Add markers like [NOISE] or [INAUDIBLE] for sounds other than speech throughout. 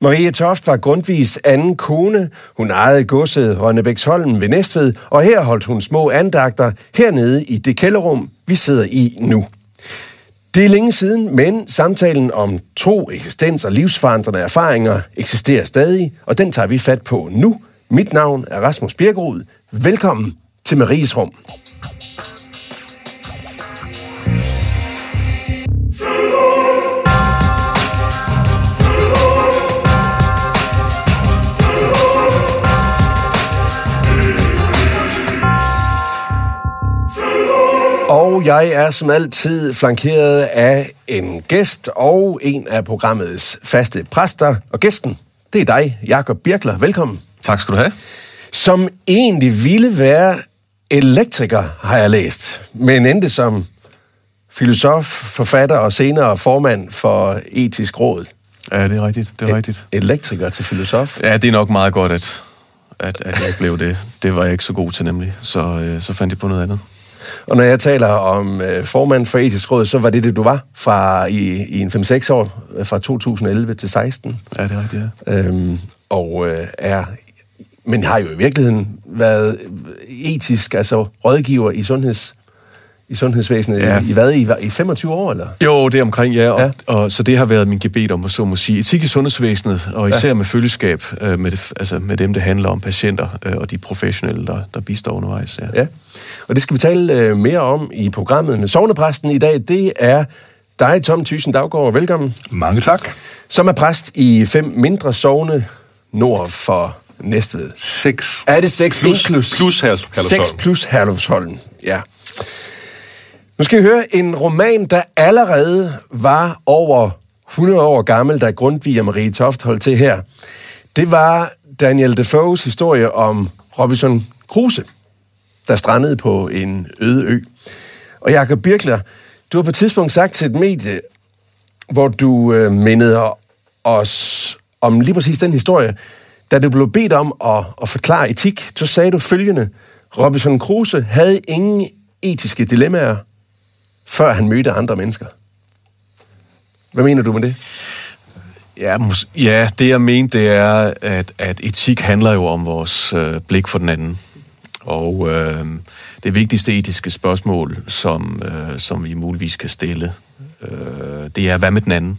Marie Toft var Grundtvigs anden kone. Hun ejede godset Rønnebæksholm ved Næstved, og her holdt hun små andagter hernede i det kælderrum, vi sidder i nu. Det er længe siden, men samtalen om tro, eksistens og livsforandrende erfaringer eksisterer stadig, og den tager vi fat på nu. Mit navn er Rasmus Birkerud. Velkommen til Maries Rum. Og jeg er som altid flankeret af en gæst og en af programmets faste præster. Og gæsten, det er dig, Jakob Birkler. Velkommen. Tak skal du have. Som egentlig ville være elektriker, har jeg læst, men endte som filosof, forfatter og senere formand for etisk råd. Ja, det er rigtigt. Det er E- rigtigt. Elektriker til filosof. Ja, det er nok meget godt, at, at, at jeg blev det. Det var jeg ikke så god til nemlig. Så, øh, så fandt jeg på noget andet. Og når jeg taler om øh, formand for etisk råd, så var det det, du var fra i, i en 5-6 år, øh, fra 2011 til 16. Ja, det er rigtigt, ja. Øhm, og øh, er, men har jo i virkeligheden været etisk, altså rådgiver i sundheds i sundhedsvæsenet ja. I, i hvad, i, i 25 år, eller? Jo, det er omkring, ja. Og, Ja. og, så det har været min gebet om, at så må sige. Etik i sundhedsvæsenet, og især ja. med følgeskab øh, med, det, altså med dem, det handler om, patienter øh, og de professionelle, der, der bistår undervejs. Ja. Ja, og det skal vi tale øh, mere om i programmet. Men sovnepræsten i dag, det er dig, Tom Thyssen Daggaard. Velkommen. Mange tak. Som er præst i fem mindre sovne nord for Næstved. 6 Er det 6 plus, plus, plus Herlufsholm. 6 plus Herlufsholm, ja. Nu skal vi høre en roman, der allerede var over 100 år gammel, da Grundtvig og Marie Toft holdt til her. Det var Daniel Defoes historie om Robinson Crusoe, der strandede på en øde ø. Og Jakob Birkler, du har på et tidspunkt sagt til et medie, hvor du øh, mindede os om lige præcis den historie, da du blev bedt om at, at forklare etik, så sagde du følgende. Robinson Crusoe havde ingen etiske dilemmaer, før han mødte andre mennesker. Hvad mener du med det? Ja, mus- ja, det jeg mente, det er, at, at etik handler jo om vores øh, blik for den anden. Og øh, det vigtigste etiske spørgsmål, som, øh, som vi muligvis kan stille, øh, det er, hvad med den anden?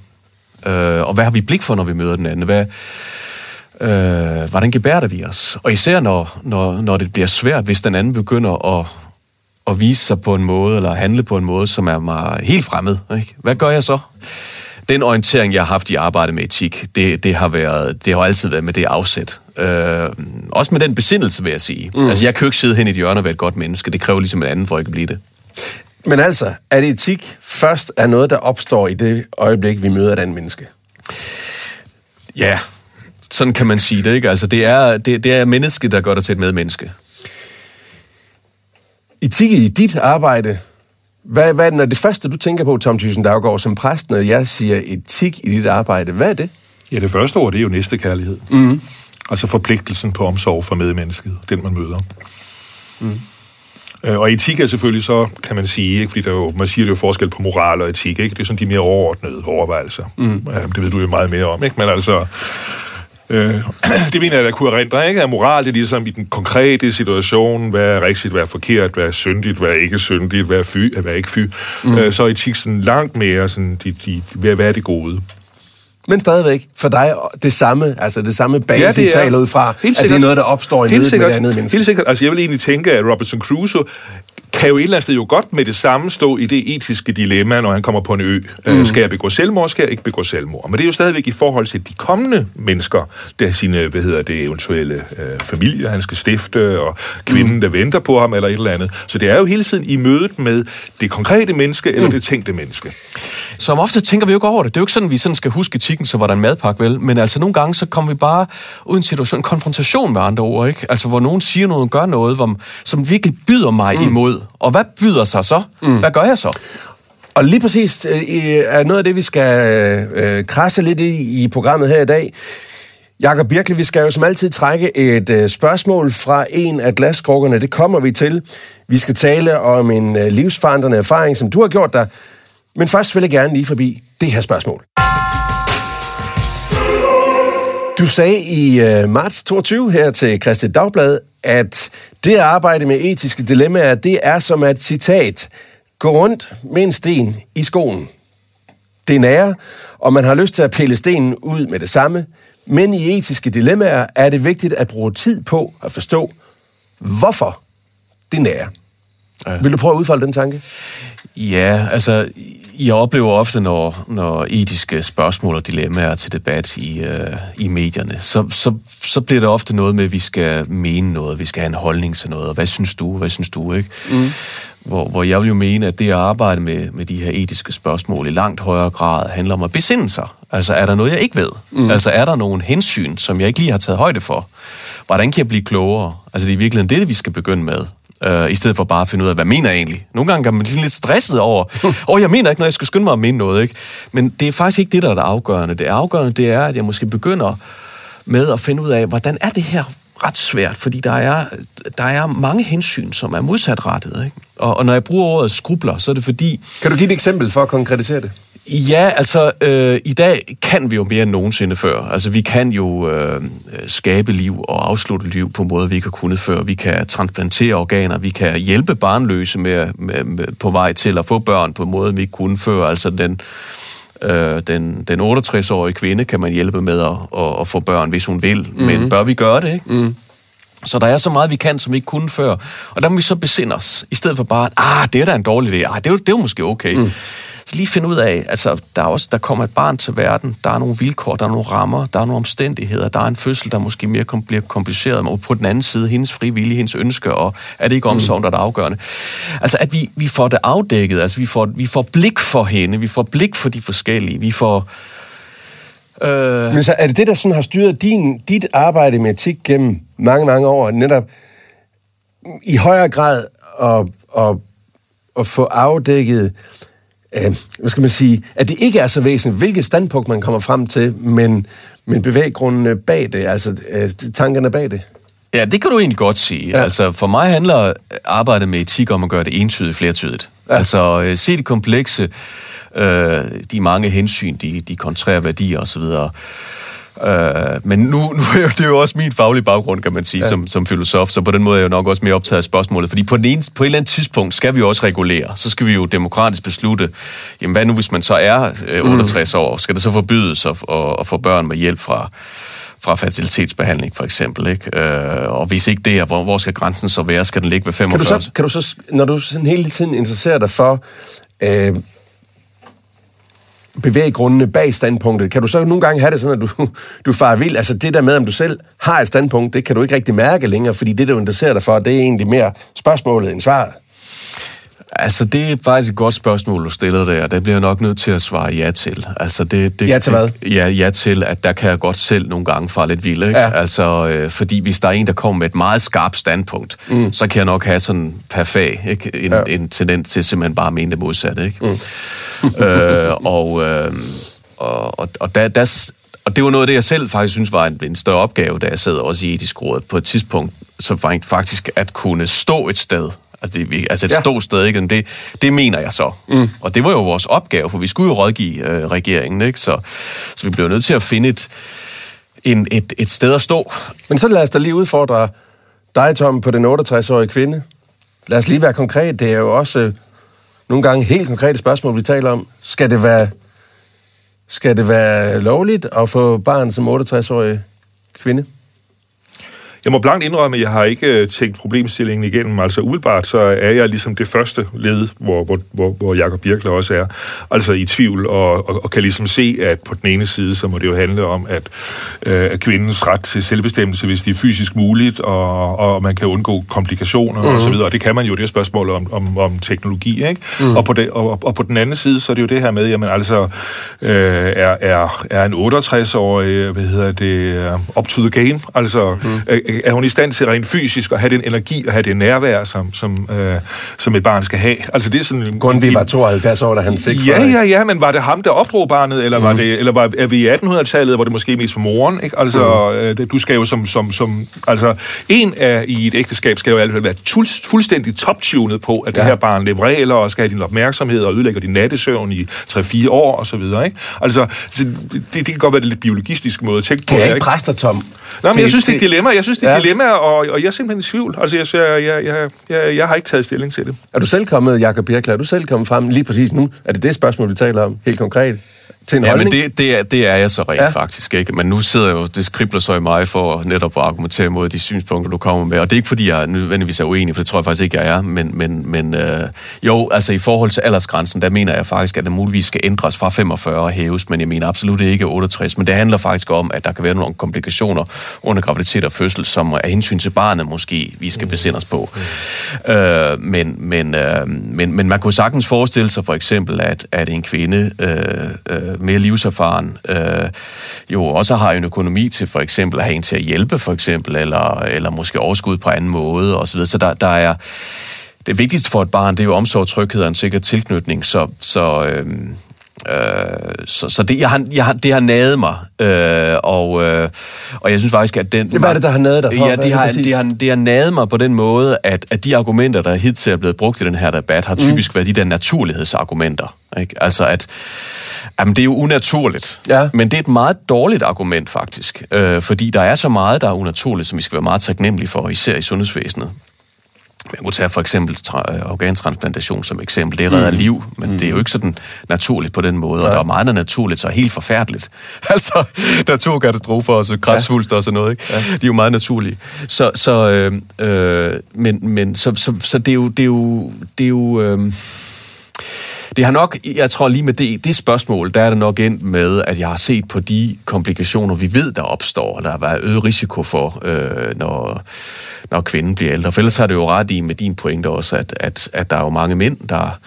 Øh, og hvad har vi blik for, når vi møder den anden? Hvad, øh, hvordan gebærder vi os? Og især når, når, når det bliver svært, hvis den anden begynder at, at vise sig på en måde, eller handle på en måde, som er mig helt fremmed. Ikke? Hvad gør jeg så? Den orientering, jeg har haft i arbejde med etik, det, det, har, været, det har altid været med det afsæt. Øh, også med den besindelse, vil jeg sige. Mm. Altså, jeg kan jo ikke sidde hen i et hjørne og være et godt menneske. Det kræver ligesom en anden, for at jeg kan blive det. Men altså, at etik først er noget, der opstår i det øjeblik, vi møder et andet menneske. Ja, sådan kan man sige det, ikke? Altså, det er, det, det er mennesket, der gør dig til et medmenneske. Etik i dit arbejde, hvad, hvad er det, når det første, du tænker på, Tom Thyssen Daggaard, som præst, når jeg siger etik i dit arbejde, hvad er det? Ja, det første ord, det er jo næste kærlighed. Mm. Altså forpligtelsen på omsorg for medmennesket, den man møder. Mm. Og etik er selvfølgelig så, kan man sige, ikke? fordi der er jo, man siger, det er jo forskel på moral og etik, ikke? det er sådan de mere overordnede overvejelser. Mm. Ja, det ved du jo meget mere om, ikke? men altså, øh, [CLEARS THROAT] det mener jeg, der kunne erindre, ikke? at moral det er ligesom i den konkrete situation, hvad er rigtigt, hvad er forkert, hvad er syndigt, hvad er ikke syndigt, hvad er fy, hvad er ikke fy. Mm. Øh, så er etik sådan langt mere, sådan, de, de, hvad, hvad er det gode? Men stadigvæk, for dig det samme, altså det samme basis ja, det er- taler ud fra, at det er noget, der opstår i mødet med det andet menneske. Helt sikkert. Altså, jeg vil egentlig tænke, at Robinson Crusoe kan jo et eller andet sted jo godt med det samme stå i det etiske dilemma, når han kommer på en ø. Mm. Skal jeg begå selvmord, skal jeg ikke begå selvmord? Men det er jo stadigvæk i forhold til de kommende mennesker, der sine, hvad hedder det, eventuelle øh, familier, han skal stifte, og kvinden, mm. der venter på ham, eller et eller andet. Så det er jo hele tiden i mødet med det konkrete menneske, eller det tænkte menneske. Som ofte tænker vi jo ikke over det. Det er jo ikke sådan, vi sådan skal huske etikken, så var der en madpakke, vel? Men altså nogle gange, så kommer vi bare ud i en situation, en konfrontation med andre ord, ikke? Altså hvor nogen siger noget, gør noget, hvor, som virkelig byder mig mm. imod. Og hvad byder sig så? Mm. Hvad gør jeg så? Og lige præcis øh, er noget af det, vi skal øh, krasse lidt i, i programmet her i dag. Jakob Birkle, vi skal jo som altid trække et øh, spørgsmål fra en af glaskrukkerne. Det kommer vi til. Vi skal tale om en øh, livsforandrende erfaring, som du har gjort dig. Men først vil jeg gerne lige forbi det her spørgsmål. Du sagde i øh, marts 22 her til Christi Dagblad, at det at arbejde med etiske dilemmaer, det er som at, citat, gå rundt med en sten i skoen. Det er nære, og man har lyst til at pille stenen ud med det samme, men i etiske dilemmaer er det vigtigt at bruge tid på at forstå, hvorfor det nære. Ja. Vil du prøve at udfolde den tanke? Ja, altså, jeg oplever ofte, når, når etiske spørgsmål og dilemmaer er til debat i, øh, i medierne, så, så, så bliver det ofte noget med, at vi skal mene noget, vi skal have en holdning til noget, og hvad synes du, hvad synes du, ikke? Mm. Hvor, hvor jeg vil jo mene, at det at arbejde med, med de her etiske spørgsmål i langt højere grad handler om at besinde sig. Altså, er der noget, jeg ikke ved? Mm. Altså, er der nogen hensyn, som jeg ikke lige har taget højde for? Hvordan kan jeg blive klogere? Altså, det er virkelig det, vi skal begynde med øh, i stedet for bare at finde ud af, hvad mener jeg egentlig? Nogle gange kan man blive lidt stresset over, [LAUGHS] åh, oh, jeg mener ikke, når jeg skal skynde mig at mene noget, ikke? Men det er faktisk ikke det, der er det afgørende. Det afgørende, det er, at jeg måske begynder med at finde ud af, hvordan er det her ret svært, fordi der er, der er mange hensyn, som er modsatrettet. Ikke? Og, og når jeg bruger ordet skrubler, så er det fordi... Kan du give et eksempel for at konkretisere det? Ja, altså øh, i dag kan vi jo mere end nogensinde før. Altså vi kan jo øh, skabe liv og afslutte liv på måder, vi ikke har kunnet før. Vi kan transplantere organer, vi kan hjælpe barnløse med, med, med, på vej til at få børn på måder, vi ikke kunne før. Altså den, øh, den, den 68-årige kvinde kan man hjælpe med at, at, at få børn, hvis hun vil. Mm. Men bør vi gøre det, ikke? Mm. Så der er så meget, vi kan, som vi ikke kunne før. Og der må vi så besinde os, i stedet for bare, ah, det er da en dårlig idé. Ah, det er, det er jo måske okay. Mm. Så lige finde ud af, altså, der, er også, der kommer et barn til verden, der er nogle vilkår, der er nogle rammer, der er nogle omstændigheder, der er en fødsel, der måske mere kom, bliver kompliceret, men på den anden side, hendes frivillige, hendes ønsker, og er det ikke omsorgen, der er det afgørende? Altså, at vi, vi får det afdækket, altså, vi får, vi får blik for hende, vi får blik for de forskellige, vi får... Øh... Men så er det det, der sådan har styret din, dit arbejde med etik gennem mange, mange år, netop i højere grad at, at, at få afdækket øh, hvad skal man sige, at det ikke er så væsentligt, hvilket standpunkt man kommer frem til, men, men bevæggrundene bag det, altså øh, tankerne bag det. Ja, det kan du egentlig godt sige. Ja. Altså, for mig handler arbejdet med etik om at gøre det entydigt flertydigt. Ja. Altså, øh, se det komplekse, øh, de mange hensyn, de, de kontrære værdier osv., Øh, men nu, nu er det jo også min faglige baggrund, kan man sige, ja. som, som filosof, så på den måde er jeg jo nok også mere optaget af spørgsmålet. Fordi på, den ene, på et eller andet tidspunkt skal vi også regulere. Så skal vi jo demokratisk beslutte, jamen hvad nu, hvis man så er øh, 68 mm. år? Skal det så forbydes at, at, at få børn med hjælp fra fra fertilitetsbehandling for eksempel. Ikke? Øh, og hvis ikke det er, hvor, hvor skal grænsen så være? Skal den ligge ved 45? Kan du så, kan du så når du sådan hele tiden interesserer dig for øh, bevæggrundene bag standpunktet. Kan du så nogle gange have det sådan, at du, [LAUGHS] du farer vild? Altså det der med, om du selv har et standpunkt, det kan du ikke rigtig mærke længere, fordi det, du interesserer dig for, det er egentlig mere spørgsmålet end svaret. Altså, det er faktisk et godt spørgsmål, du stiller der. Det bliver jeg nok nødt til at svare ja til. Altså, det, det, ja til hvad? Ja, ja til, at der kan jeg godt selv nogle gange fare lidt vild. Ikke? Ja. Altså, øh, fordi hvis der er en, der kommer med et meget skarpt standpunkt, mm. så kan jeg nok have sådan perfekt ikke? En, ja. en tendens til simpelthen bare at mene det modsatte. Ikke? Mm. [LAUGHS] øh, og, øh, og, og, og der, der, og det var noget af det, jeg selv faktisk synes var en, en større opgave, da jeg sad også i etisk råd på et tidspunkt, så faktisk at kunne stå et sted Altså, det, altså et ja. stort sted, ikke? Det, det mener jeg så. Mm. Og det var jo vores opgave, for vi skulle jo rådgive øh, regeringen, ikke? Så, så vi blev nødt til at finde et, en, et, et sted at stå. Men så lad os da lige udfordre dig, Tom, på den 68-årige kvinde. Lad os lige være konkret. Det er jo også øh, nogle gange helt konkrete spørgsmål, vi taler om. Skal det være, skal det være lovligt at få barn som 68-årig kvinde? Jeg må blankt indrømme, at jeg har ikke øh, tænkt problemstillingen igennem. Altså umiddelbart, så er jeg ligesom det første led, hvor, hvor, hvor, hvor Jacob Birkler også er. Altså i tvivl, og, og, og kan ligesom se, at på den ene side, så må det jo handle om, at, øh, at kvindens ret til selvbestemmelse, hvis det er fysisk muligt, og, og man kan undgå komplikationer mm-hmm. osv., og det kan man jo, det er spørgsmål om, om, om teknologi, ikke? Mm. Og, på det, og, og på den anden side, så er det jo det her med, jamen altså, øh, er, er, er en 68-årig, hvad hedder det, up to the game, altså, mm. Er hun i stand til rent fysisk at have den energi og have det nærvær, som, som, øh, som et barn skal have. Altså det er sådan... Grundtvig var 72 år, da han fik Ja, ja, ja, men var det ham, der opdrog barnet, eller, mm. var det, eller var, er vi i 1800-tallet, hvor det måske mest for moren? Ikke? Altså, mm. øh, du skal jo som, som, som... Altså, en af i et ægteskab skal jo i hvert fald være fuldstændig top-tunet på, at ja. det her barn leverer og skal have din opmærksomhed og ødelægger din nattesøvn i 3-4 år og så videre. Ikke? Altså, det, det kan godt være det lidt biologistisk måde at tænke på. Kan jeg ikke præster, Tom? Nej, men jeg synes, det er et dilemma. Jeg synes, det et ja. dilemma, og, og jeg er simpelthen i tvivl. Altså, jeg, jeg, jeg, jeg, jeg, jeg har ikke taget stilling til det. Er du selv kommet, Jakob Birkler, er du selv kommet frem lige præcis nu? Er det det spørgsmål, vi taler om, helt konkret? Til en ja, holdning? men det, det, er, det er jeg så rent ja. faktisk ikke. Men nu sidder jeg jo, det skribler så i mig for netop at argumentere mod de synspunkter, du kommer med. Og det er ikke, fordi jeg nødvendigvis er uenig, for det tror jeg faktisk ikke, jeg er. Men, men, men øh, jo, altså i forhold til aldersgrænsen, der mener jeg faktisk, at den muligvis skal ændres fra 45 og hæves, men jeg mener absolut ikke 68. Men det handler faktisk om, at der kan være nogle komplikationer under graviditet og fødsel, som er hensyn til barnet måske, vi skal besinde os på. Mm. Øh, men, men, øh, men, men man kunne sagtens forestille sig for eksempel, at, at en kvinde øh, øh, mere livserfaren, øh, jo også har en økonomi til for eksempel at have en til at hjælpe, for eksempel, eller, eller måske overskud på anden måde, osv. Så, så der, der er... Det vigtigste for et barn, det er jo omsorg, tryghed og en sikker tilknytning, så... så øh, Øh, så, så det, jeg har, jeg har, det har naget mig, øh, og, øh, og jeg synes faktisk, at den... Hvad er det, der har naget dig for? Ja, det har, det, har, det har naget mig på den måde, at, at de argumenter, der hidtil er blevet brugt i den her debat, har typisk mm. været de der naturlighedsargumenter. Ikke? Altså at, jamen det er jo unaturligt, ja. men det er et meget dårligt argument faktisk, øh, fordi der er så meget, der er unaturligt, som vi skal være meget taknemmelige for, især i sundhedsvæsenet. Man kunne tage for eksempel tra- organtransplantation som eksempel. Det redder mm. liv, men mm. det er jo ikke sådan naturligt på den måde. Og der er meget naturligt, så er helt forfærdeligt. [LAUGHS] altså, der er to katastrofer, og så kræftsvulster og sådan noget. Ikke? Ja. De er jo meget naturlige. Så, så, øh, øh, men, men, så, så, så det er jo... Det er jo, det er jo øh, det har nok, jeg tror lige med det, det spørgsmål, der er det nok endt med, at jeg har set på de komplikationer, vi ved, der opstår, og der har været øget risiko for, øh, når, når kvinden bliver ældre. For ellers har det jo ret i med din pointe også, at, at, at der er jo mange mænd, der,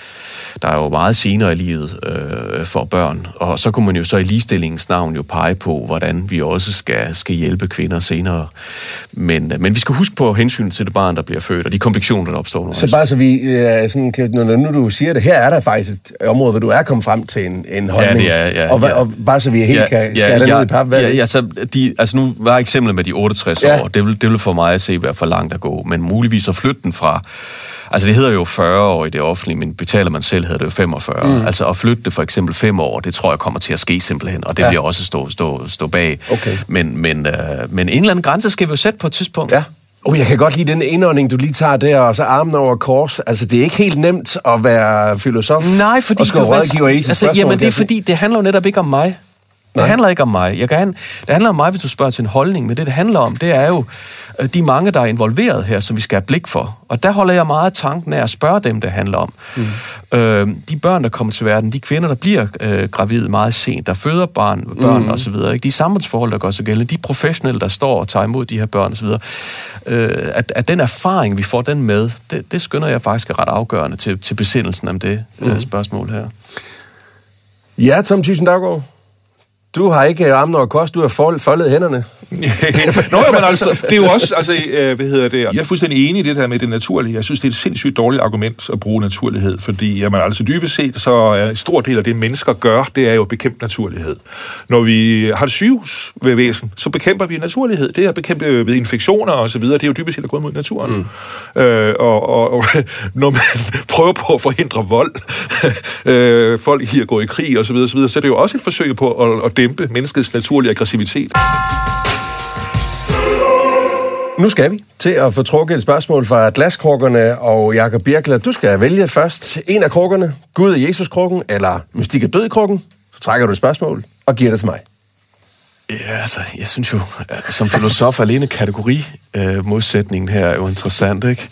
der er jo meget senere i livet øh, for børn. Og så kunne man jo så i ligestillingens navn jo pege på, hvordan vi også skal, skal hjælpe kvinder senere. Men, men vi skal huske på hensyn til det barn, der bliver født, og de komplikationer, der opstår nu Så også. bare så vi, øh, sådan, kan, når nu du siger det, her er der faktisk et område, hvor du er kommet frem til en, en holdning. Ja, det er, ja, og, ja. og, bare så vi helt ja, kan skære ja, ned i pap. Hvad ja, ja, så de, altså nu var eksemplet med de 68 ja. år, det vil, det vil for mig se være for langt at gå, men muligvis at flytte den fra Altså det hedder jo 40 år i det offentlige, men betaler man selv, hedder det jo 45. Mm. Altså at flytte det for eksempel 5 år, det tror jeg kommer til at ske simpelthen, og det ja. bliver også stå, stå, stå bag. Okay. Men, men, øh, men en eller anden grænse skal vi jo sætte på et tidspunkt. Ja. Oh, jeg kan godt lide den indånding, du lige tager der, og så armen over kors. Altså, det er ikke helt nemt at være filosof Nej, fordi og skal rådgiver i altså, Jamen, det er fordi, det handler jo netop ikke om mig. Det handler ikke om mig. Jeg kan, det handler om mig, hvis du spørger til en holdning, men det, det handler om, det er jo øh, de mange, der er involveret her, som vi skal have blik for. Og der holder jeg meget tanken af at spørge dem, det handler om. Mm. Øh, de børn, der kommer til verden, de kvinder, der bliver øh, gravide meget sent, der føder barn, børn mm. osv., ikke? de samfundsforhold, der går så gældende, de professionelle, der står og tager imod de her børn osv., øh, at, at den erfaring, vi får den med, det, det skynder jeg faktisk er ret afgørende til, til besindelsen om det mm. øh, spørgsmål her. Ja, Tom Thyssen Daggaard. Du har ikke armen over kors, du har foldet hænderne. [LAUGHS] Nå, men altså, det er jo også, altså, øh, hvad hedder det, jeg er fuldstændig enig i det der med det naturlige. Jeg synes, det er et sindssygt dårligt argument at bruge naturlighed, fordi, jamen, altså dybest set, så er en stor del af det, mennesker gør, det er jo at bekæmpe naturlighed. Når vi har et sygehusvæsen, så bekæmper vi naturlighed. Det er at bekæmpe øh, ved infektioner og så videre. Det er jo dybest set at gå mod naturen. Mm. Øh, og, og, og, [LAUGHS] når man prøver på at forhindre vold, [LAUGHS] øh, folk her går i krig og så videre, så, videre, så er det jo også et forsøg på at, at dæmpe menneskets naturlige aggressivitet. Nu skal vi til at få trukket et spørgsmål fra glaskrukkerne og Jakob Birkler. Du skal vælge først en af krukkerne, Gud og Jesus-krukken, eller Mystik og død-krukken. Så trækker du et spørgsmål og giver det til mig. Ja, altså, jeg synes jo, som filosof alene kategori øh, modsætningen her er jo interessant, ikke?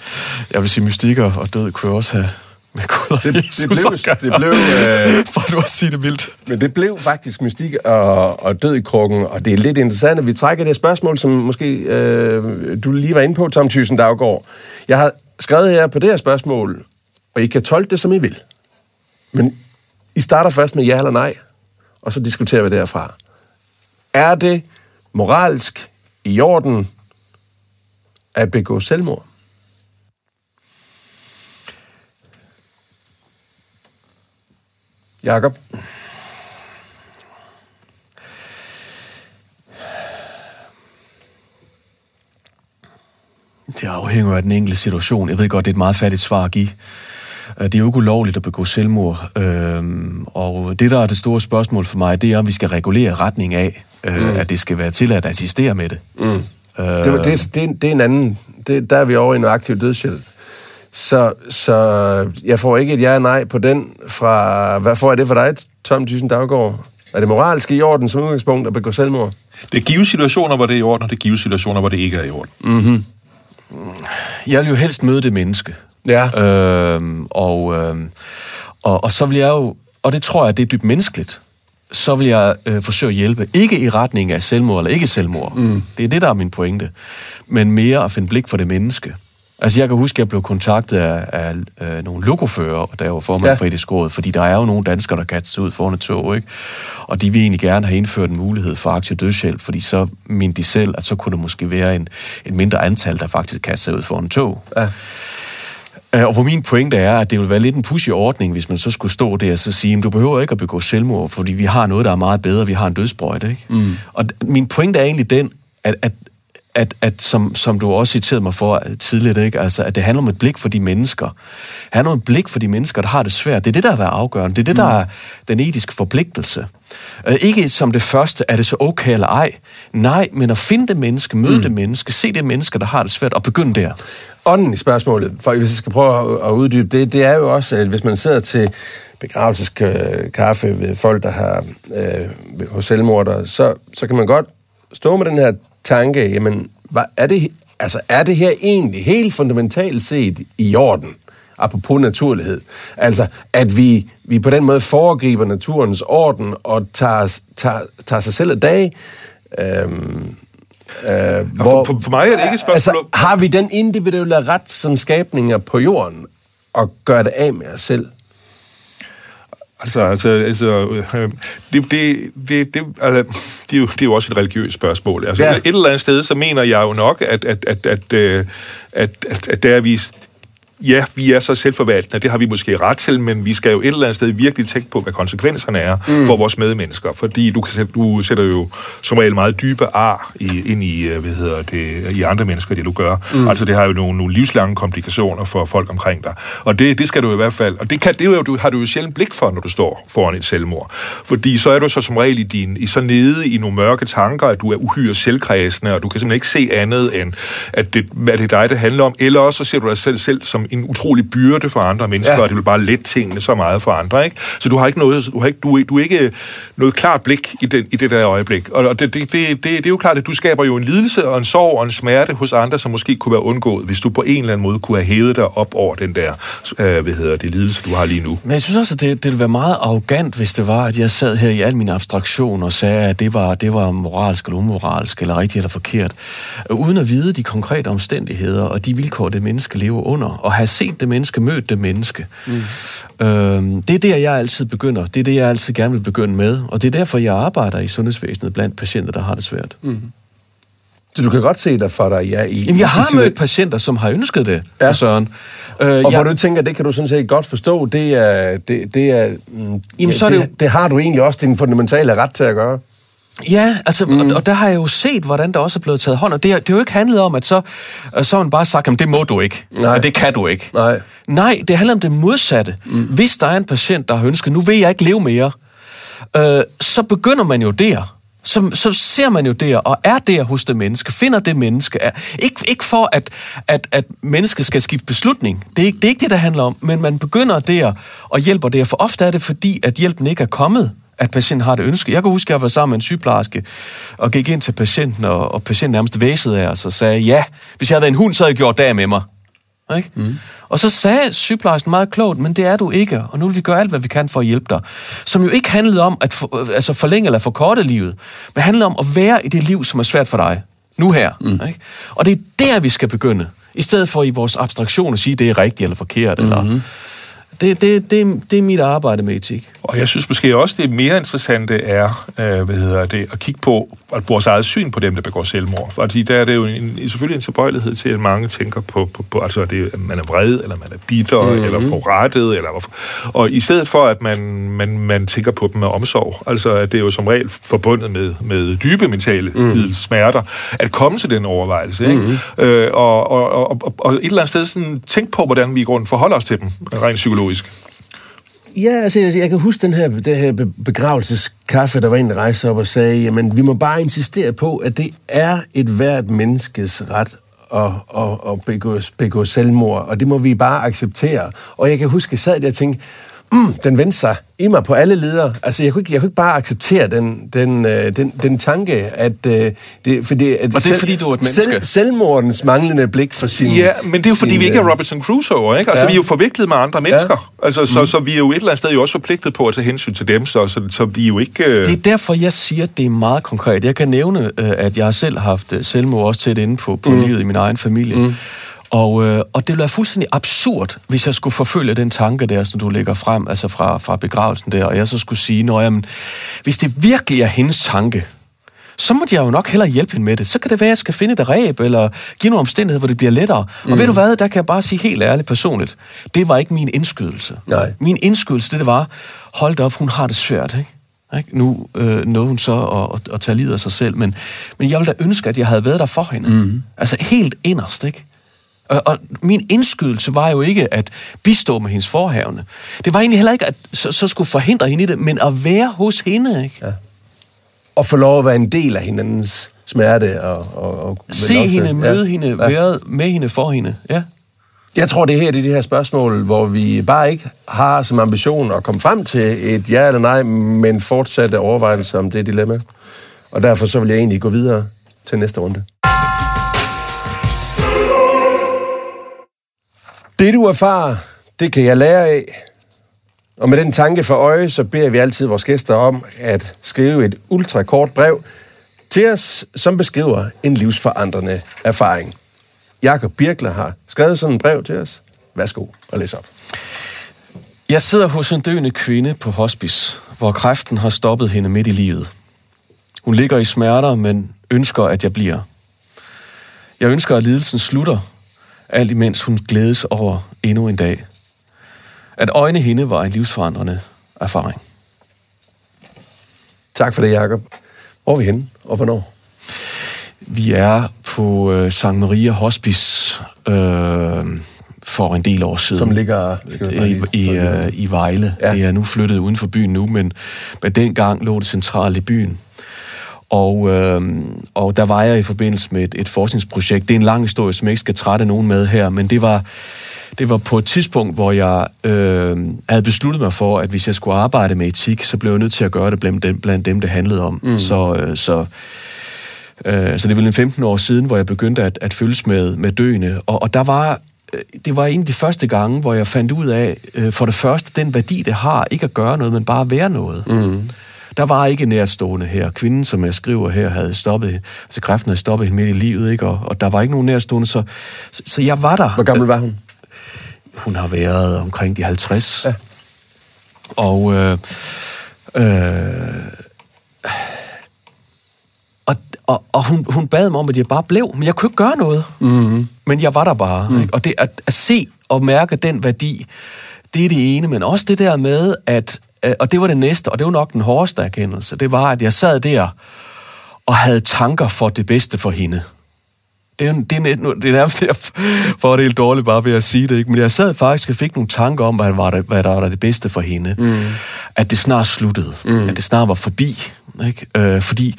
Jeg vil sige, mystikker og død kunne også have med Gud det, det blev, det blev øh, [LAUGHS] for du at sige det vildt. Men det blev faktisk mystik og, og død i krukken, og det er lidt interessant, at vi trækker det spørgsmål, som måske øh, du lige var inde på, Tom Thyssen Daggaard. Jeg har skrevet her på det her spørgsmål, og I kan tolke det, som I vil. Men I starter først med ja eller nej, og så diskuterer vi derfra. Er det moralsk i orden at begå selvmord? Jakob? Det afhænger af den enkelte situation. Jeg ved godt, det er et meget fattigt svar at give. Øh, Det er jo ikke ulovligt at begå selvmord. Øhm, Og det, der er det store spørgsmål for mig, det er, om vi skal regulere retning af, mm. at det skal være tilladt at assistere med det. Mm. Det, var- det, er- det, er- det er en anden... Det, der er vi over i en aktiv dødshjælp. Så, så jeg får ikke et ja og nej på den fra... Hvad får jeg det for dig, Tom Thyssen Daggaard? Er det moralsk i orden som udgangspunkt at begå selvmord? Det giver situationer, hvor det er i orden, og det giver situationer, hvor det ikke er i orden. Jeg vil jo helst møde det menneske. Ja. Øhm, og, øhm, og, og så vil jeg jo, og det tror jeg, det er dybt menneskeligt, så vil jeg øh, forsøge at hjælpe. Ikke i retning af selvmord eller ikke selvmord. Mm. Det er det, der er min pointe. Men mere at finde blik for det menneske. Altså, jeg kan huske, at jeg blev kontaktet af, af øh, nogle lokofører, da jeg var formand Ja. for etisk råd, fordi der er jo nogle danskere, der kaster sig ud foran et tog, ikke? Og de vil egentlig gerne have indført en mulighed for aktiv dødshjælp, fordi så mente de selv, at så kunne der måske være en, en mindre antal, der faktisk kaster sig ud foran et tog. Ja. Øh, Og hvor min pointe er, at det vil være lidt en pushy ordning, hvis man så skulle stå der og så sige, at du behøver ikke at begå selvmord, fordi vi har noget, der er meget bedre. Vi har en dødsbrøjte, ikke? Mm. Og min pointe er egentlig den, at, at at, at som, som du også citerede mig for tidligere, ikke? Altså, at det handler om et blik for de mennesker. Det handler om et blik for de mennesker, der har det svært. Det er det, der er afgørende. Det er det, der er den etiske forpligtelse. Øh, ikke som det første, er det så okay eller ej. Nej, men at finde det menneske, møde mm. det menneske, se det menneske, der har det svært, og begynde der. ånden i spørgsmålet, for hvis jeg skal prøve at, uddybe det, det er jo også, at hvis man sidder til begravelseskaffe ved folk, der har øh, hos selvmordere, så, så kan man godt stå med den her tanke, jamen, hvad, er, det, altså, er det her egentlig helt fundamentalt set i orden? apropos naturlighed. Altså, at vi, vi på den måde foregriber naturens orden og tager, tager, tager sig selv af dag. Øhm, øh, for- for- for mig er det ikke et spørgsmål Altså, har vi den individuelle ret som skabninger på jorden og gøre det af med os selv? Altså, altså, altså øh, det, det, det, det, altså, det, er jo, det er jo også et religiøst spørgsmål. Altså, Ja. Et eller andet sted, så mener jeg jo nok, at, at, at, at, øh, at, at, at der er vi... Ja, vi er så selvforvaltende, det har vi måske ret til, men vi skal jo et eller andet sted virkelig tænke på, hvad konsekvenserne er mm. for vores medmennesker. Fordi du, kan, du sætter jo som regel meget dybe ar i, ind i, øh, hvad hedder det, i andre mennesker, det du gør. Mm. Altså det har jo nogle, nogle livslange komplikationer for folk omkring dig. Og det, det skal du i hvert fald, og det, kan, det jo, du, har du jo sjældent blik for, når du står foran et selvmord. Fordi så er du så som regel i, din, i så nede i nogle mørke tanker, at du er uhyre selvkredsende, og du kan simpelthen ikke se andet end, at det, hvad det er dig, det handler om. Eller også så ser du dig selv, selv som en utrolig byrde for andre mennesker, Ja. og det vil bare let tingene så meget for andre. Ikke? Så du har ikke noget, du har ikke, du, du er ikke noget klart blik i, den, i det der øjeblik. Og og det, det, det, det, det er jo klart, at du skaber jo en lidelse og en sorg og en smerte hos andre, som måske kunne være undgået, hvis du på en eller anden måde kunne have hævet dig op over den der, øh, hvad hedder det, lidelse, du har lige nu. Men jeg synes også, at det, det ville være meget arrogant, hvis det var, at jeg sad her i al min abstraktion og sagde, at det var, det var moralsk eller umoralsk, eller rigtigt eller forkert, øh, uden at vide de konkrete omstændigheder og de vilkår, det menneske lever under, og have set det menneske, mødt det menneske. Mm. Øhm, det er det, jeg altid begynder. Det er det, jeg altid gerne vil begynde med, og det er derfor, jeg arbejder i sundhedsvæsenet blandt patienter, der har det svært. Mm. Så du kan godt se dig for dig, ja, i... Jamen, jeg har mødt patienter, som har ønsket det, Ja. ja. Søren. Øh, Og jeg- hvor du tænker, det kan du sådan set godt forstå, det er... Det, det er mm, Jamen, så er det jo- det har du egentlig også din fundamentale ret til at gøre. Ja, altså, mm. og, og der har jeg jo set, hvordan der også er blevet taget hånd om. Det, det har jo ikke handlet om, at så, så har man bare sagt, at det må du ikke, Nej. og det kan du ikke. Nej. Nej, det handler om det modsatte. Mm. Hvis der er en patient, der har ønsket, nu vil jeg ikke leve mere, øh, så begynder man jo der. Så, så ser man jo der, og er der hos det menneske, finder det menneske. Er, ikke, ikke for, at, at, at mennesket skal skifte beslutning. Det er, ikke, det er ikke det, der handler om. Men man begynder der og hjælper der. For ofte er det fordi, at hjælpen ikke er kommet at patienten har det ønske. Jeg kan huske, at jeg var sammen med en sygeplejerske og gik ind til patienten, og, og patienten nærmest væsede af os og sagde, ja, hvis jeg havde en hund, så havde jeg gjort det med mig. Ikke? Mm. Og så sagde sygeplejersken meget klogt, men det er du ikke, og nu vil vi gøre alt, hvad vi kan for at hjælpe dig. Som jo ikke handlede om at for, altså forlænge eller forkorte livet, men handlede om at være i det liv, som er svært for dig. Nu her. Mm. Ikke? Og det er der, vi skal begynde. I stedet for i vores abstraktion at sige, det er rigtigt eller forkert. Mm-hmm. Eller, det, det, det, det er mit arbejde med etik. Og jeg synes måske også, det mere interessante er, øh, hvad hedder det, at kigge på, vores eget syn på dem, der begår selvmord. Fordi der er det jo en, selvfølgelig en tilbøjelighed til, at mange tænker på, på, på altså, det, at man er vred, eller man er bitter, mm-hmm. eller forrettet, eller hvorfor. Og i stedet for, at man, man, man tænker på dem med omsorg, altså at det er jo som regel forbundet med, med dybe mentale mm. smerter, at komme til den overvejelse. Ikke? Mm-hmm. Øh, og, og, og, og, og et eller andet sted sådan, tænk på, hvordan vi i grunden forholder os til dem, rent psykologisk. Ja, altså, jeg, jeg kan huske den her, det her begravelseskaffe, der var en, der rejste op og sagde, jamen, vi må bare insistere på, at det er et hvert menneskes ret at, at, at begå, begå selvmord, og det må vi bare acceptere. Og jeg kan huske, at jeg sad der og tænkte, mm, den vendte sig i mig på alle ledere. Altså, jeg kunne ikke, jeg kunne ikke bare acceptere den, den, øh, den, den tanke, at... Øh, det, fordi, at og det er, fordi du er et menneske? Selv, selvmordens manglende blik for sin... Ja, men det er jo, fordi sin, vi ikke er øh, Robinson Crusoe, ikke? Altså, ja. vi er jo forviklet med andre mennesker. Ja. Altså, så, mm. så vi er jo et eller andet sted jo også forpligtet på at tage hensyn til dem, så, så, så vi er jo ikke... Øh... Det er derfor, jeg siger, at det er meget konkret. Jeg kan nævne, øh, at jeg selv har haft selvmord også tæt inde på, på mm. livet i min egen familie. Mm. Og, øh, og det ville være fuldstændig absurd, hvis jeg skulle forfølge den tanke der, som du lægger frem, altså fra, fra begravelsen der, og jeg så skulle sige, når jamen, hvis det virkelig er hendes tanke, så må jeg jo nok hellere hjælpe hende med det. Så kan det være, at jeg skal finde et ræb, eller give nogle omstændigheder, hvor det bliver lettere. Mm. Og ved du hvad, der kan jeg bare sige helt ærligt personligt, det var ikke min indskydelse. Nej. Min indskydelse, det, det var, hold da op, hun har det svært, ikke? Ikke? Nu øh, nåede hun så at, at, at tage livet af sig selv, men, men jeg ville da ønske, at jeg havde været der for hende. Mm. Altså helt inderst, ikke? Og, og min indskydelse var jo ikke at bistå med hendes forhavne. Det var egentlig heller ikke, at så, så skulle forhindre hende i det, men at være hos hende. Ikke? Ja. Og få lov at være en del af hinandens smerte. Og, og, og Se hende, møde ja. hende, ja. være med hende, for hende. Ja. Jeg tror, det her det er de her spørgsmål, hvor vi bare ikke har som ambition at komme frem til et ja eller nej, men fortsatte overvejelser om det dilemma. Og derfor så vil jeg egentlig gå videre til næste runde. Det du erfarer, det kan jeg lære af. Og med den tanke for øje, så beder vi altid vores gæster om at skrive et ultrakort brev til os, som beskriver en livsforandrende erfaring. Jakob Birkler har skrevet sådan et brev til os. Værsgo og læs op. Jeg sidder hos en døende kvinde på hospice, hvor kræften har stoppet hende midt i livet. Hun ligger i smerter, men ønsker, at jeg bliver. Jeg ønsker, at lidelsen slutter, alt imens hun glædes over endnu en dag. At øjne hende var en livsforandrende erfaring. Tak for det, Jacob. Hvor er vi henne, og hvornår? Vi er på øh, St. Maria Hospice øh, for en del år siden. Som ligger i, i, øh, i Vejle. Ja. Det er nu flyttet uden for byen nu, men, men dengang lå det centralt i byen. Og, øh, og der var jeg i forbindelse med et, et forskningsprojekt. Det er en lang historie, som jeg ikke skal trætte nogen med her, men det var, det var på et tidspunkt, hvor jeg øh, havde besluttet mig for, at hvis jeg skulle arbejde med etik, så blev jeg nødt til at gøre det blandt dem, blandt dem det handlede om. Mm. Så, øh, så, øh, så det var en 15 år siden, hvor jeg begyndte at, at følges med, med døende. Og, og der var øh, det var en af de første gange, hvor jeg fandt ud af, øh, for det første, den værdi, det har, ikke at gøre noget, men bare at være noget. Mm. Der var ikke nærstående her. Kvinden, som jeg skriver her, havde stoppet, altså kræften havde stoppet hende midt i livet, ikke? Og, og der var ikke nogen nærstående, så, så, så jeg var der. Hvor gammel var hun? Hun har været omkring de 50. Ja. Og, øh, øh, og, og, og hun, hun bad mig om, at jeg bare blev, men jeg kunne ikke gøre noget. Mm-hmm. Men jeg var der bare. Mm. Ikke? Og det at, at se og mærke den værdi, det er det ene, men også det der med, at og det var det næste, og det var nok den hårdeste erkendelse, det var, at jeg sad der og havde tanker for det bedste for hende. Det er, det er, det er nærmest, jeg får det helt dårligt bare ved at sige det, ikke? men jeg sad faktisk og fik nogle tanker om, hvad, var det, hvad der var det bedste for hende. Mm. At det snart sluttede, mm. at det snart var forbi. Ikke? Øh, fordi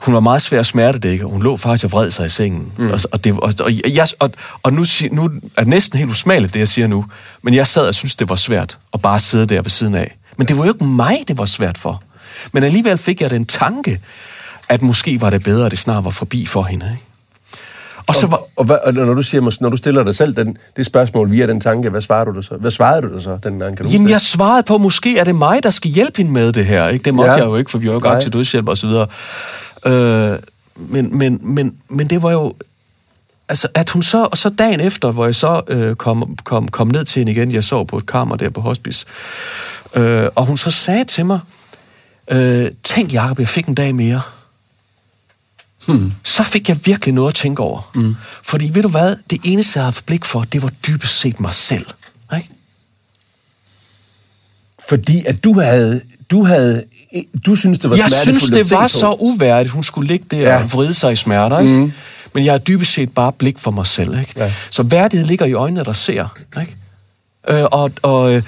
hun var meget svær at smertedække, og hun lå faktisk og vred sig i sengen. Mm. Og, og, det, og, og, jeg, og, og nu, nu er det næsten helt usmageligt, det jeg siger nu, men jeg sad og synes det var svært at bare sidde der ved siden af. Men det var jo ikke mig, det var svært for. Men alligevel fik jeg den tanke, at måske var det bedre, at det snart var forbi for hende. Ikke? Og, så var, og, og, hvad, og når du siger, når du stiller dig selv den, det spørgsmål via den tanke, hvad svarede du så? Hvad svarede du så den gang? Kan du Jamen, jeg svarede på, måske er det mig, der skal hjælpe hende med det her. Ikke? Det måtte ja. jeg jo ikke, for vi var jo gang til dødshjælp og så videre. Øh, men, men, men, men det var jo... Altså, at hun så, og så dagen efter, hvor jeg så øh, kom, kom, kom ned til hende igen, jeg sov på et kammer der på hospice, Øh, og hun så sagde til mig, øh, tænk Jacob, jeg fik en dag mere. hmm. så fik jeg virkelig noget at tænke over. Hmm. Fordi ved du hvad, det eneste, jeg havde haft blik for, det var dybest set mig selv. Ikke? Fordi at du havde, du havde, du synes det var Jeg synes, smertefuldt at det var så uværdigt, hun skulle ligge der ja. og vride sig i smerter, ikke? Mm. Men jeg har dybest set bare blik for mig selv, ikke? Ja. Så værdighed ligger i øjnene, der ser, ikke? Øh, og, og,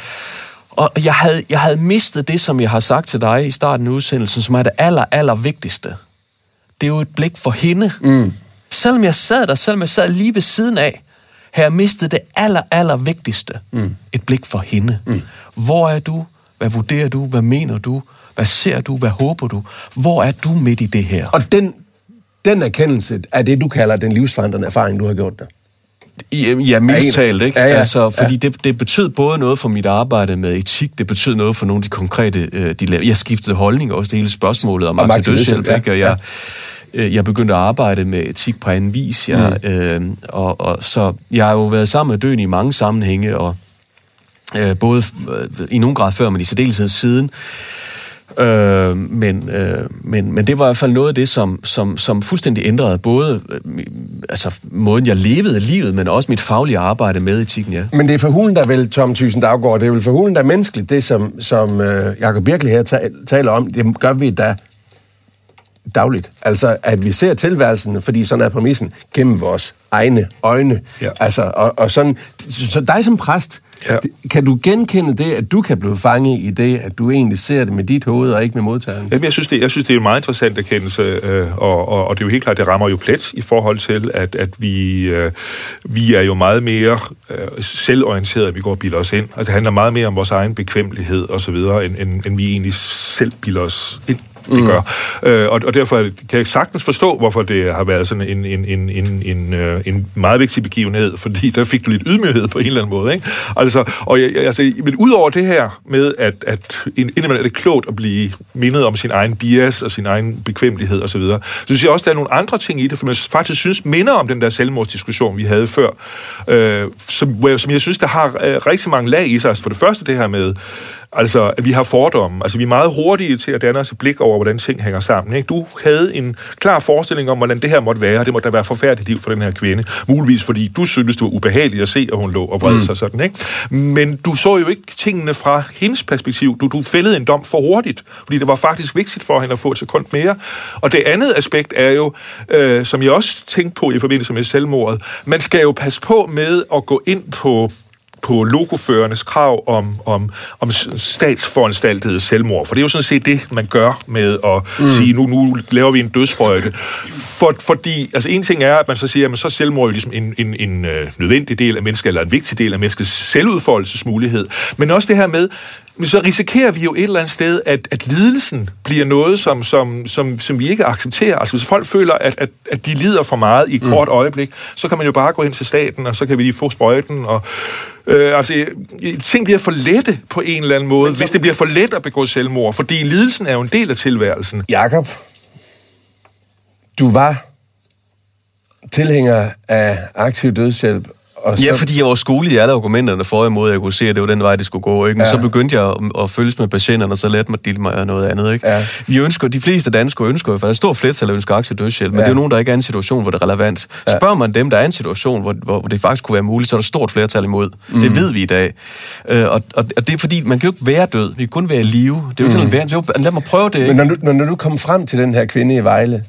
og jeg havde, jeg havde mistet det, som jeg har sagt til dig i starten af udsendelsen, som er det aller, aller vigtigste. Det er jo et blik for hende. Mm. Selvom jeg sad der, selvom jeg sad lige ved siden af, har jeg mistet det aller, aller vigtigste. Mm. Et blik for hende. Mm. Hvor er du? Hvad vurderer du? Hvad mener du? Hvad ser du? Hvad håber du? Hvor er du midt i det her? Og den, den erkendelse er det, du kalder den livsforandrende erfaring, du har gjort der. Ja, ja Ja, mildt talt, ikke? ja, ja. Altså, fordi Ja. det, det betød både noget for mit arbejde med etik, det betød noget for nogle af de konkrete øh, dilemmaer. Jeg skiftede holdning også, det hele spørgsmålet om aktiv dødshjælp, aktiv ikke? Og jeg, øh, jeg begyndte at arbejde med etik på anden vis, jeg, mm. øh, og, og så jeg har jo været sammen med døden i mange sammenhænge, og øh, både øh, i nogen grad før, men i særdeleshed siden. Øh, men, øh, men, men det var i hvert fald noget af det, som, som, som fuldstændig ændrede både øh, altså, måden, jeg levede livet, men også mit faglige arbejde med etikken, ja. Men det er for hulen, der vel, Tom Thyssen Daggaard, det er vel for hulen, der er menneskeligt, det som, som øh, Jacob Birkel her ta- taler om, det gør vi da dagligt. Altså, at vi ser tilværelsen, fordi sådan er præmissen, gennem vores egne øjne. Ja. Altså, og, og sådan, så dig som præst, Ja. kan du genkende det, at du kan blive fanget i det, at du egentlig ser det med dit hoved og ikke med modtageren? Jamen, jeg synes, det, jeg synes, det er en meget interessant erkendelse, øh, og, og, og det er jo helt klart, det rammer jo plet i forhold til, at, at vi, øh, vi er jo meget mere øh, selvorienterede, vi går og bilder os ind. Altså, det handler meget mere om vores egen bekvemmelighed og så videre, end, end, end vi egentlig selv bilder os ind. Det gør. Øh, og, og derfor kan jeg sagtens forstå, hvorfor det har været sådan en, en, en, en, en, øh, en meget vigtig begivenhed, fordi der fik du lidt ydmyghed på en eller anden måde. Ikke? Altså, og jeg, altså, men udover det her med, at, at indimellem er det klogt at blive mindet om sin egen bias og sin egen bekvemmelighed osv., så, videre, så synes jeg også, der er nogle andre ting i det, for man faktisk synes minder om den der selvmordsdiskussion, vi havde før, øh, som, som jeg synes, der har øh, rigtig mange lag i sig. Altså for det første det her med, Altså, at vi har fordomme. Altså, vi er meget hurtige til at danne os et blik over, hvordan ting hænger sammen. Ikke? Du havde en klar forestilling om, hvordan det her måtte være. Det måtte da være forfærdeligt liv for den her kvinde. Muligvis fordi du syntes, det var ubehageligt at se, at hun lå og vred mm. sig sådan. Ikke? Men du så jo ikke tingene fra hendes perspektiv. Du, du fældede en dom for hurtigt, fordi det var faktisk vigtigt for hende at få et sekund mere. Og det andet aspekt er jo, øh, som jeg også tænkte på i forbindelse med selvmordet, man skal jo passe på med at gå ind på på logoførernes krav om, om, om statsforanstaltede selvmord. For det er jo sådan set det, man gør med at mm. sige, nu, nu laver vi en dødsprøjte. For, fordi, altså en ting er, at man så siger, at så er selvmord jo ligesom en, en, en øh, nødvendig del af mennesket, eller en vigtig del af menneskets selvudfoldelsesmulighed. Men også det her med, så risikerer vi jo et eller andet sted, at, at lidelsen bliver noget, som, som, som, som vi ikke accepterer. Altså hvis folk føler, at, at, at de lider for meget i et mm. kort øjeblik, så kan man jo bare gå hen til staten, og så kan vi lige få sprøjten. Og, øh, altså, ting bliver for lette på en eller anden måde, så... hvis det bliver for let at begå selvmord. Fordi lidelsen er jo en del af tilværelsen. Jakob, du var tilhænger af aktiv dødshjælp. Og så, Ja, fordi jeg var skolet i alle argumenterne for imod, at jeg kunne se, at det var den vej, det skulle gå. Ikke? Men Ja. så begyndte jeg at, at følges med patienterne, og så lærte mig at mig noget andet. Ikke? Ja. Vi ønsker, de fleste danskere ønsker, for er stor flertal, der ønsker aktiv dødshjælp, men Ja. det er jo nogen, der ikke er i en situation, hvor det er relevant. Ja. Spørger man dem, der er i en situation, hvor, hvor det faktisk kunne være muligt, så er der stort flertal imod. Mm. Det ved vi i dag. Øh, og, og, og det er fordi, man kan jo ikke være død, vi kan kun være i live. Det er jo ikke sådan, være, jo, lad mig prøve det. Men Ikke? når du, når, når du kom frem til den her kvinde i Vejle,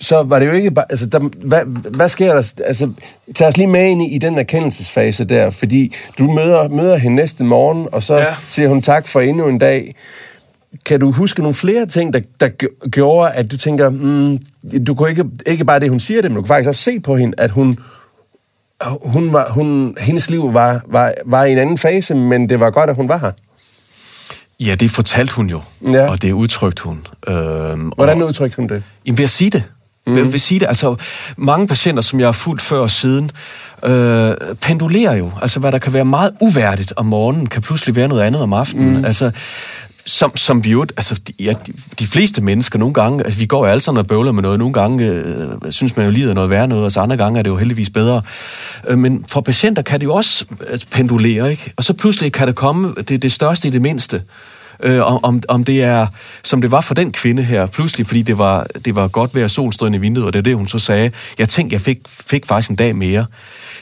så var det jo ikke bare... Altså, der, hvad, hvad sker der? Altså, tag os lige med ind i, i den erkendelsesfase der, fordi du møder, møder hende næste morgen, og så ja. Siger hun tak for endnu en dag. Kan du huske nogle flere ting, der, der gj- gjorde, at du tænker, mm, du kunne ikke, ikke bare det, hun siger det, men du kunne faktisk også se på hende, at hun, hun var, hun, hendes liv var, var, var i en anden fase, men det var godt, at hun var her. Ja, det fortalte hun jo, Ja. og det udtrykte hun. Øhm, Hvordan og, udtrykte hun det? Jamen, ved at sige det. Mm. At sige det. Altså, mange patienter, som jeg har fulgt før og siden, øh, pendulerer jo. Altså, hvad der kan være meget uværdigt om morgenen, kan pludselig være noget andet om aftenen. Mm. Altså, som, som vi jo, altså, de, ja, de, de fleste mennesker nogle gange, altså, vi går jo alle sammen og bøvler med noget. Nogle gange øh, synes man jo lider noget værre noget, og så andre gange er det jo heldigvis bedre. Øh, men for patienter kan det jo også altså, pendulere, ikke? Og så pludselig kan det komme det, det største i det mindste. Øh, om, om, det er, som det var for den kvinde her, pludselig, fordi det var, det var godt ved at solstrøden i vinduet, og det er det, hun så sagde. Jeg tænkte, jeg fik, fik faktisk en dag mere.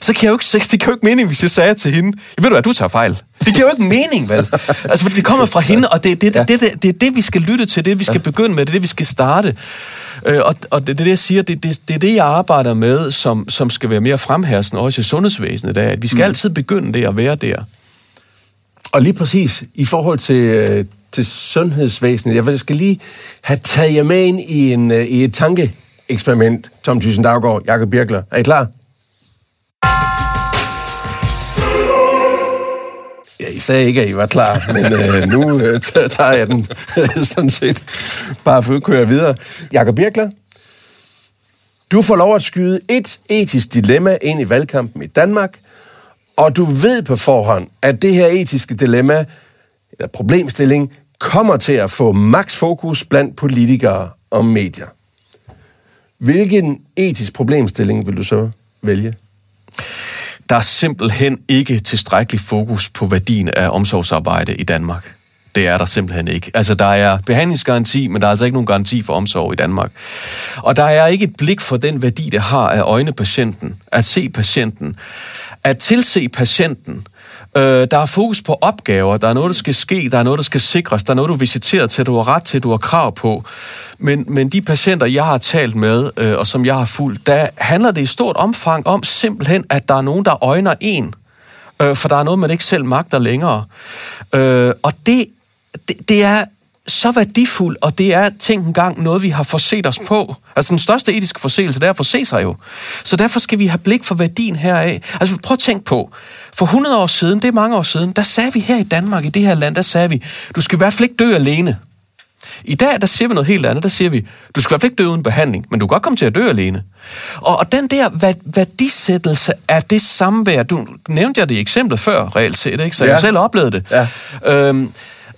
Så kan jeg jo ikke, [LAUGHS] det kan jo ikke mening, hvis jeg sagde til hende, jeg ved du hvad, du tager fejl. Det giver jo ikke mening, vel? [LAUGHS] Altså, fordi det kommer fra hende, og det er det, det, det, det, det, det, vi skal lytte til, det vi skal begynde med, det er det, vi skal starte. Øh, og, og det er det, jeg siger, det, det, det er det, jeg arbejder med, som, som skal være mere fremhærsende, også i sundhedsvæsenet, der, at vi skal mm. altid begynde det at være der. Og lige præcis i forhold til, øh, til sundhedsvæsenet, jeg skal lige have taget jer med ind i, en, øh, i et tankeeksperiment, Tom Thyssen Daggaard, Jakob Birkler. Er I klar? Ja, I sagde ikke, at I var klar, men øh, [LAUGHS] nu øh, tager jeg den sådan set bare for at køre videre. Jakob Birkler, du får lov at skyde et etisk dilemma ind i valgkampen i Danmark, og du ved på forhånd, at det her etiske dilemma, eller problemstilling, kommer til at få maks fokus blandt politikere og medier. Hvilken etisk problemstilling vil du så vælge? Der er simpelthen ikke tilstrækkelig fokus på værdien af omsorgsarbejde i Danmark. Det er der simpelthen ikke. Altså, der er behandlingsgaranti, men der er altså ikke nogen garanti for omsorg i Danmark. Og der er ikke et blik for den værdi, det har af øjne patienten, at se patienten, at tilse patienten, Øh, der er fokus på opgaver, der er noget, der skal ske, der er noget, der skal sikres, der er noget, du er visiteret til, du har ret til, du har krav på. Men, men de patienter, jeg har talt med, øh, og som jeg har fulgt, der handler det i stort omfang om simpelthen, at der er nogen, der øjner en. Øh, for der er noget, man ikke selv magter længere. Øh, og det, det, det er så værdifuld, og det er tænk en gang noget, vi har forset os på. Altså den største etiske forseelse, det er at forse sig jo. Så derfor skal vi have blik for værdien heraf. Altså prøv at tænke på, for 100 år siden, det er mange år siden, der sagde vi her i Danmark, i det her land, der sagde vi, du skal i hvert fald ikke dø alene. I dag, der siger vi noget helt andet. Der siger vi, du skal i hvert fald ikke dø uden behandling, men du kan godt komme til at dø alene. Og, og den der værdisættelse af det samvær, du nævnte jeg det i eksemplet før, reelt set, ikke? så ja. jeg selv oplevede det. Ja. Øhm,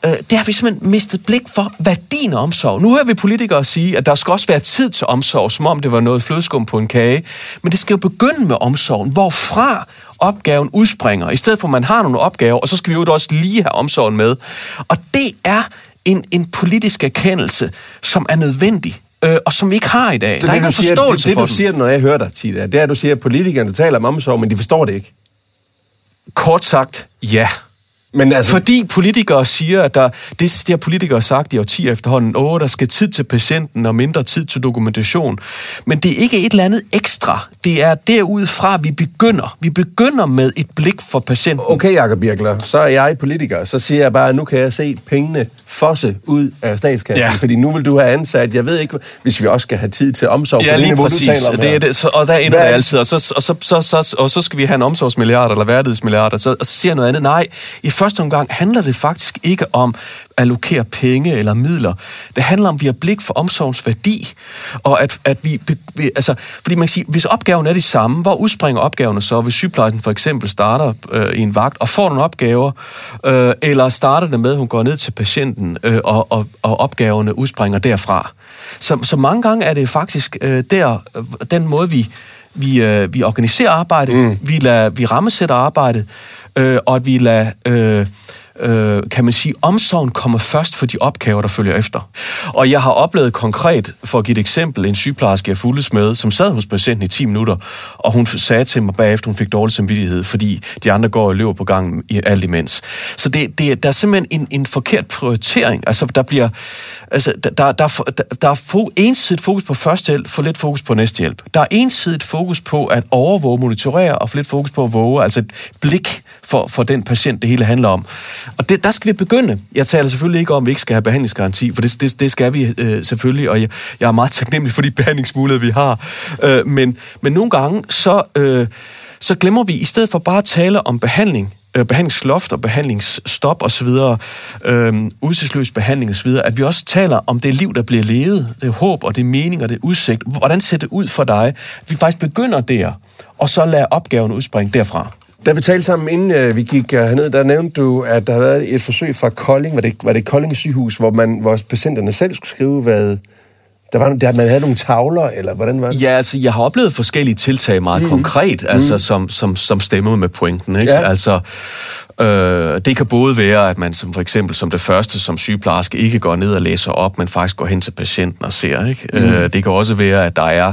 øh, det har vi simpelthen mistet blik for værdien af omsorg. Nu hører vi politikere sige, at der skal også være tid til omsorg, som om det var noget flødeskum på en kage. Men det skal jo begynde med omsorgen. Hvorfra opgaven udspringer, i stedet for at man har nogle opgaver, og så skal vi jo også lige have omsorgen med. Og det er en, en politisk erkendelse, som er nødvendig øh, og som vi ikke har i dag. Så der er ikke nogen forståelse det, det, for Det, du siger, når jeg hører dig, Tida, det er, at du siger, at politikerne taler om omsorg, men de forstår det ikke. Kort sagt, ja. Men altså... Fordi politikere siger, at der, det, det har politikere sagt i årtier efterhånden, åh, der skal tid til patienten og mindre tid til dokumentation. Men det er ikke et eller andet ekstra. Det er derudfra, vi begynder. Vi begynder med et blik for patienten. Okay, Jacob Birkler, så er jeg politiker. Så siger jeg bare, at nu kan jeg se pengene fosse ud af statskassen. Ja. Fordi nu vil du have ansat, jeg ved ikke, hvis vi også skal have tid til omsorg. Ja, lige niveau, præcis. Du taler om det er det, så, og der ender det altid. Og så, og, så, så, så, og så skal vi have en omsorgsmilliard eller værdighedsmilliard. Og så, og så siger noget andet. Nej, i første omgang handler det faktisk ikke om allokere penge eller midler. Det handler om, at vi har blik for omsorgens værdi, og at, at vi, vi... Altså, fordi man kan sige, hvis opgaven er de samme, hvor udspringer opgaverne så? Hvis sygeplejersken for eksempel starter øh, i en vagt og får nogle opgaver, øh, eller starter det med, at hun går ned til patienten, øh, og, og, og opgaverne udspringer derfra. Så, så mange gange er det faktisk øh, der, øh, den måde, vi, vi, øh, vi organiserer arbejdet, mm. vi, lader, vi rammesætter arbejdet, øh, og at vi lader, øh, øh, kan man sige, omsorgen kommer først for de opgaver, der følger efter. Og jeg har oplevet konkret, for at give et eksempel, en sygeplejerske, jeg fuldes med, som sad hos patienten i 10 minutter, og hun sagde til mig bagefter, hun fik dårlig samvittighed, fordi de andre går og løber på gangen i alt imens. Så det, det, der er simpelthen en, en forkert prioritering. Altså, der bliver, altså, der, der, der, der er fo- ensidigt fokus på førstehjælp, for lidt fokus på næstehjælp. Der er ensidigt fokus på at overvåge, monitorere, og for lidt fokus på at våge, altså et blik for, for den patient, det hele handler om. Og det, der skal vi begynde. Jeg taler selvfølgelig ikke om, at vi ikke skal have behandlingsgaranti, for det, det, det skal vi øh, selvfølgelig, og jeg, jeg er meget taknemmelig for de [LAUGHS] behandlingsmuligheder, vi har. Øh, men, men nogle gange, så, øh, så glemmer vi, i stedet for bare at tale om behandling, øh, behandlingsloft og behandlingsstop osv., øh, udsigtsløs behandling osv., at vi også taler om det liv, der bliver levet, det håb og det mening og det udsigt. Hvordan ser det ud for dig? Vi faktisk begynder der, og så lader opgaven udspringe derfra. Da vi talte sammen, inden uh, vi gik uh, herned, der nævnte du, at der har været et forsøg fra Kolding, var det, var det Kolding sygehus, hvor, man, hvor patienterne selv skulle skrive, hvad Der var, der, man havde nogle tavler, eller hvordan var det? Ja, altså, jeg har oplevet forskellige tiltag meget mm. konkret, altså, mm. som, som, som stemmer med pointen. Ikke? Ja. Altså, øh, det kan både være, at man som for eksempel som det første som sygeplejerske ikke går ned og læser op, men faktisk går hen til patienten og ser. Ikke? Mm. Øh, det kan også være, at der er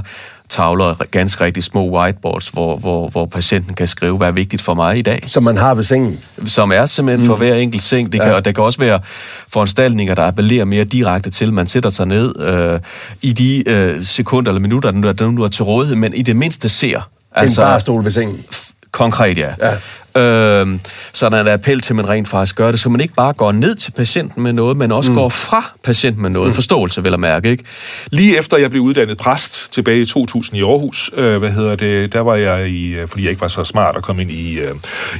tavler, ganske rigtig små whiteboards, hvor, hvor, hvor patienten kan skrive, hvad er vigtigt for mig i dag. Som man har ved sengen. Som er simpelthen mm. for hver enkelt seng. Det kan, ja. Og der kan også være foranstaltninger, der appellerer mere direkte til, man sætter sig ned øh, i de øh, sekunder eller minutter, der nu er til rådighed, men i det mindste ser. Altså, en barstol ved sengen. Konkret, ja. ja. Øhm, så der er en appel til, at man rent faktisk gør det, så man ikke bare går ned til patienten med noget, men også mm. går fra patienten med noget. Mm. Forståelse, vel at mærke, ikke? Lige efter jeg blev uddannet præst tilbage i 2000 i Aarhus, øh, hvad hedder det, der var jeg i, øh, fordi jeg ikke var så smart at komme ind i, øh,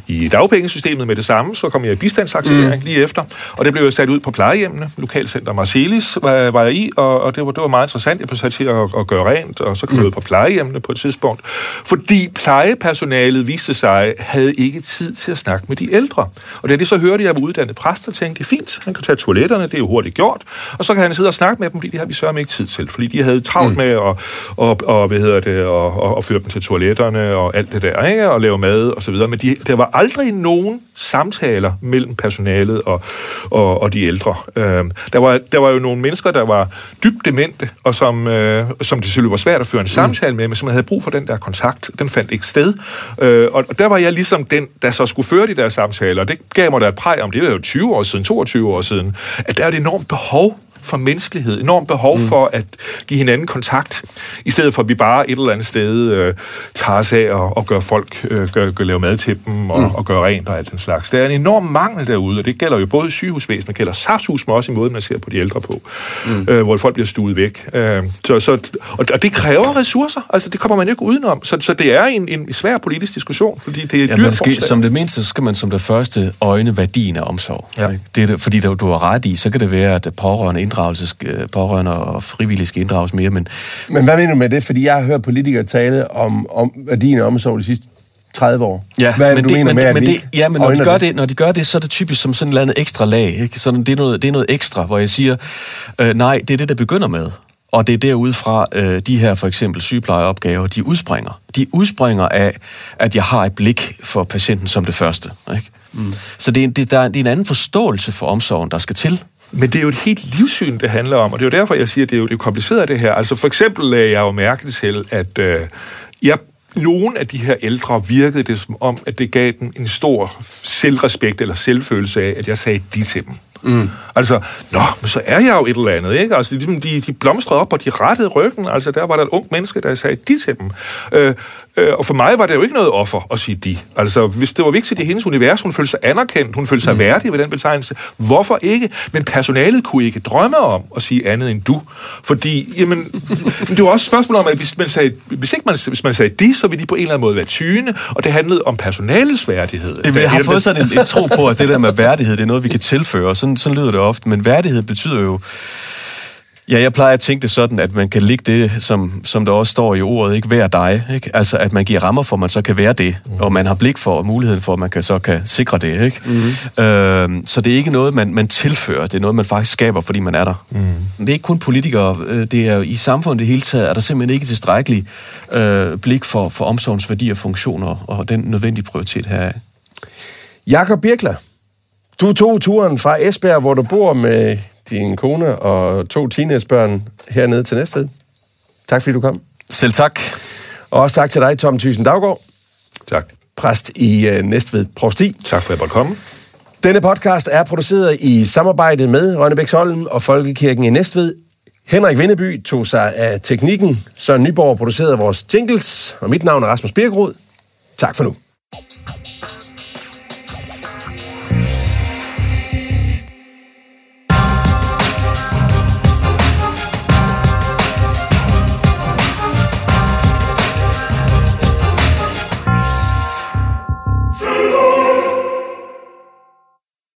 i dagpengesystemet med det samme, så kom jeg i bistandsaktivering mm. lige efter, og det blev jeg sat ud på plejehjemmene. Lokalcenter Marcelis var, var jeg i, og, og det, var, det var meget interessant. Jeg blev sat til at, at gøre rent, og så kom mm. jeg ud på plejehjemmene på et tidspunkt, fordi plejepersonalet viste sig, havde ikke tid til at snakke med de ældre. Og da de så hørte, jeg var uddannet præst, og tænkte, det er fint, han kan tage toiletterne, det er jo hurtigt gjort, og så kan han sidde og snakke med dem, fordi det har vi sørger ikke tid til, fordi de havde travlt mm. med at, og, og, hvad hedder det, og, og, og føre dem til toiletterne og alt det der, ikke? og lave mad og så videre. Men de, der var aldrig nogen samtaler mellem personalet og, og, og de ældre. Øh, der, var, der var jo nogle mennesker, der var dybt demente, og som, øh, som det selvfølgelig var svært at føre en samtale med, men som havde brug for den der kontakt. Den fandt ikke sted. Øh, og, og der var jeg ligesom den, der så skulle føre de der samtaler, og det gav mig da et præg om, det var jo 20 år siden, 22 år siden, at der er et enormt behov for menneskelighed, enormt behov mm. for at give hinanden kontakt, i stedet for at vi bare et eller andet sted øh, tager os af og, og gør folk, øh, gør, gør, lave mad til dem og, mm. og gør rent og alt den slags. Der er en enorm mangel derude, og det gælder jo både sygehusvæsenet, det gælder safshus, men også i måden, man ser på de ældre på, mm. øh, hvor folk bliver stuet væk. Øh, så, så, og, og det kræver ressourcer, altså det kommer man ikke udenom. Så, så det er en, en svær politisk diskussion, fordi det er et ja, dyrt skal, Som det mindste, så skal man som det første øjne værdien af omsorg. Ja. Det er, fordi der, du har ret i, så kan det være, at pårørende inddragelses øh, pårørende og frivillige skal inddrages mere. Men, men hvad mener du med det? Fordi jeg har hørt politikere tale om, om værdien af omsorg de sidste 30 år. Ja, Hvad er men det, mener men, med, men det, ja, men når de, gør det, når de gør det, så er det typisk som sådan et eller andet ekstra lag. Ikke? Sådan, det, er noget, det er noget ekstra, hvor jeg siger, øh, nej, det er det, der begynder med. Og det er derudfra, øh, de her for eksempel sygeplejeopgaver, de udspringer. De udspringer af, at jeg har et blik for patienten som det første. Ikke? Mm. Så det er, det, der, det er en anden forståelse for omsorgen, der skal til. Men det er jo et helt livssyn, det handler om, og det er jo derfor, jeg siger, at det er jo det er kompliceret, det her. Altså for eksempel lagde jeg jo mærke til, at øh, jeg nogle af de her ældre virkede det som om, at det gav dem en stor selvrespekt eller selvfølelse af, at jeg sagde de til dem. Mm. Altså, nå, men så er jeg jo et eller andet, ikke? Altså, ligesom de, de blomstrede op, og de rettede ryggen. Altså, der var der et ung menneske, der sagde de til dem. Øh, øh, og for mig var det jo ikke noget offer at sige de. Altså, hvis det var vigtigt i hendes univers, hun følte sig anerkendt, hun følte sig mm. værdig ved den betegnelse. Hvorfor ikke? Men personalet kunne ikke drømme om at sige andet end du. Fordi, jamen, [LAUGHS] det var også et spørgsmål om, at hvis man sagde, hvis ikke man, hvis man sagde de, så ville de på en eller anden måde være tyne, og det handlede om personalets værdighed. Jamen, jeg har fået sådan en, en tro på, at det der med værdighed, det er noget, vi kan tilføre. Sådan, sådan lyder det ofte. Men værdighed betyder jo Ja, jeg plejer at tænke det sådan, at man kan ligge det, som, som der også står i ordet, ikke være dig. Ikke? Altså, at man giver rammer for, at man så kan være det, mm. og man har blik for og muligheden for, at man kan, så kan sikre det. Ikke? Mm. Øh, så det er ikke noget, man, man tilfører, det er noget, man faktisk skaber, fordi man er der. Mm. Det er ikke kun politikere, øh, det er i samfundet det hele taget, er der simpelthen ikke tilstrækkelig øh, blik for, for omsorgens værdi og funktioner, og den nødvendige prioritet her. Jakob Birkler, du tog turen fra Esbjerg, hvor du bor med din kone og to teenagebørn hernede til Næstved. Tak fordi du kom. Selv tak. Og også tak til dig, Tom Thyssen Daggaard. Tak. Præst i uh, Næstved Provsti. Tak for at jeg måtte komme. Denne podcast er produceret i samarbejde med Rønnebæksholm og Folkekirken i Næstved. Henrik Vindeby tog sig af teknikken, så Nyborg producerede vores jingles, og mit navn er Rasmus Birkerud. Tak for nu.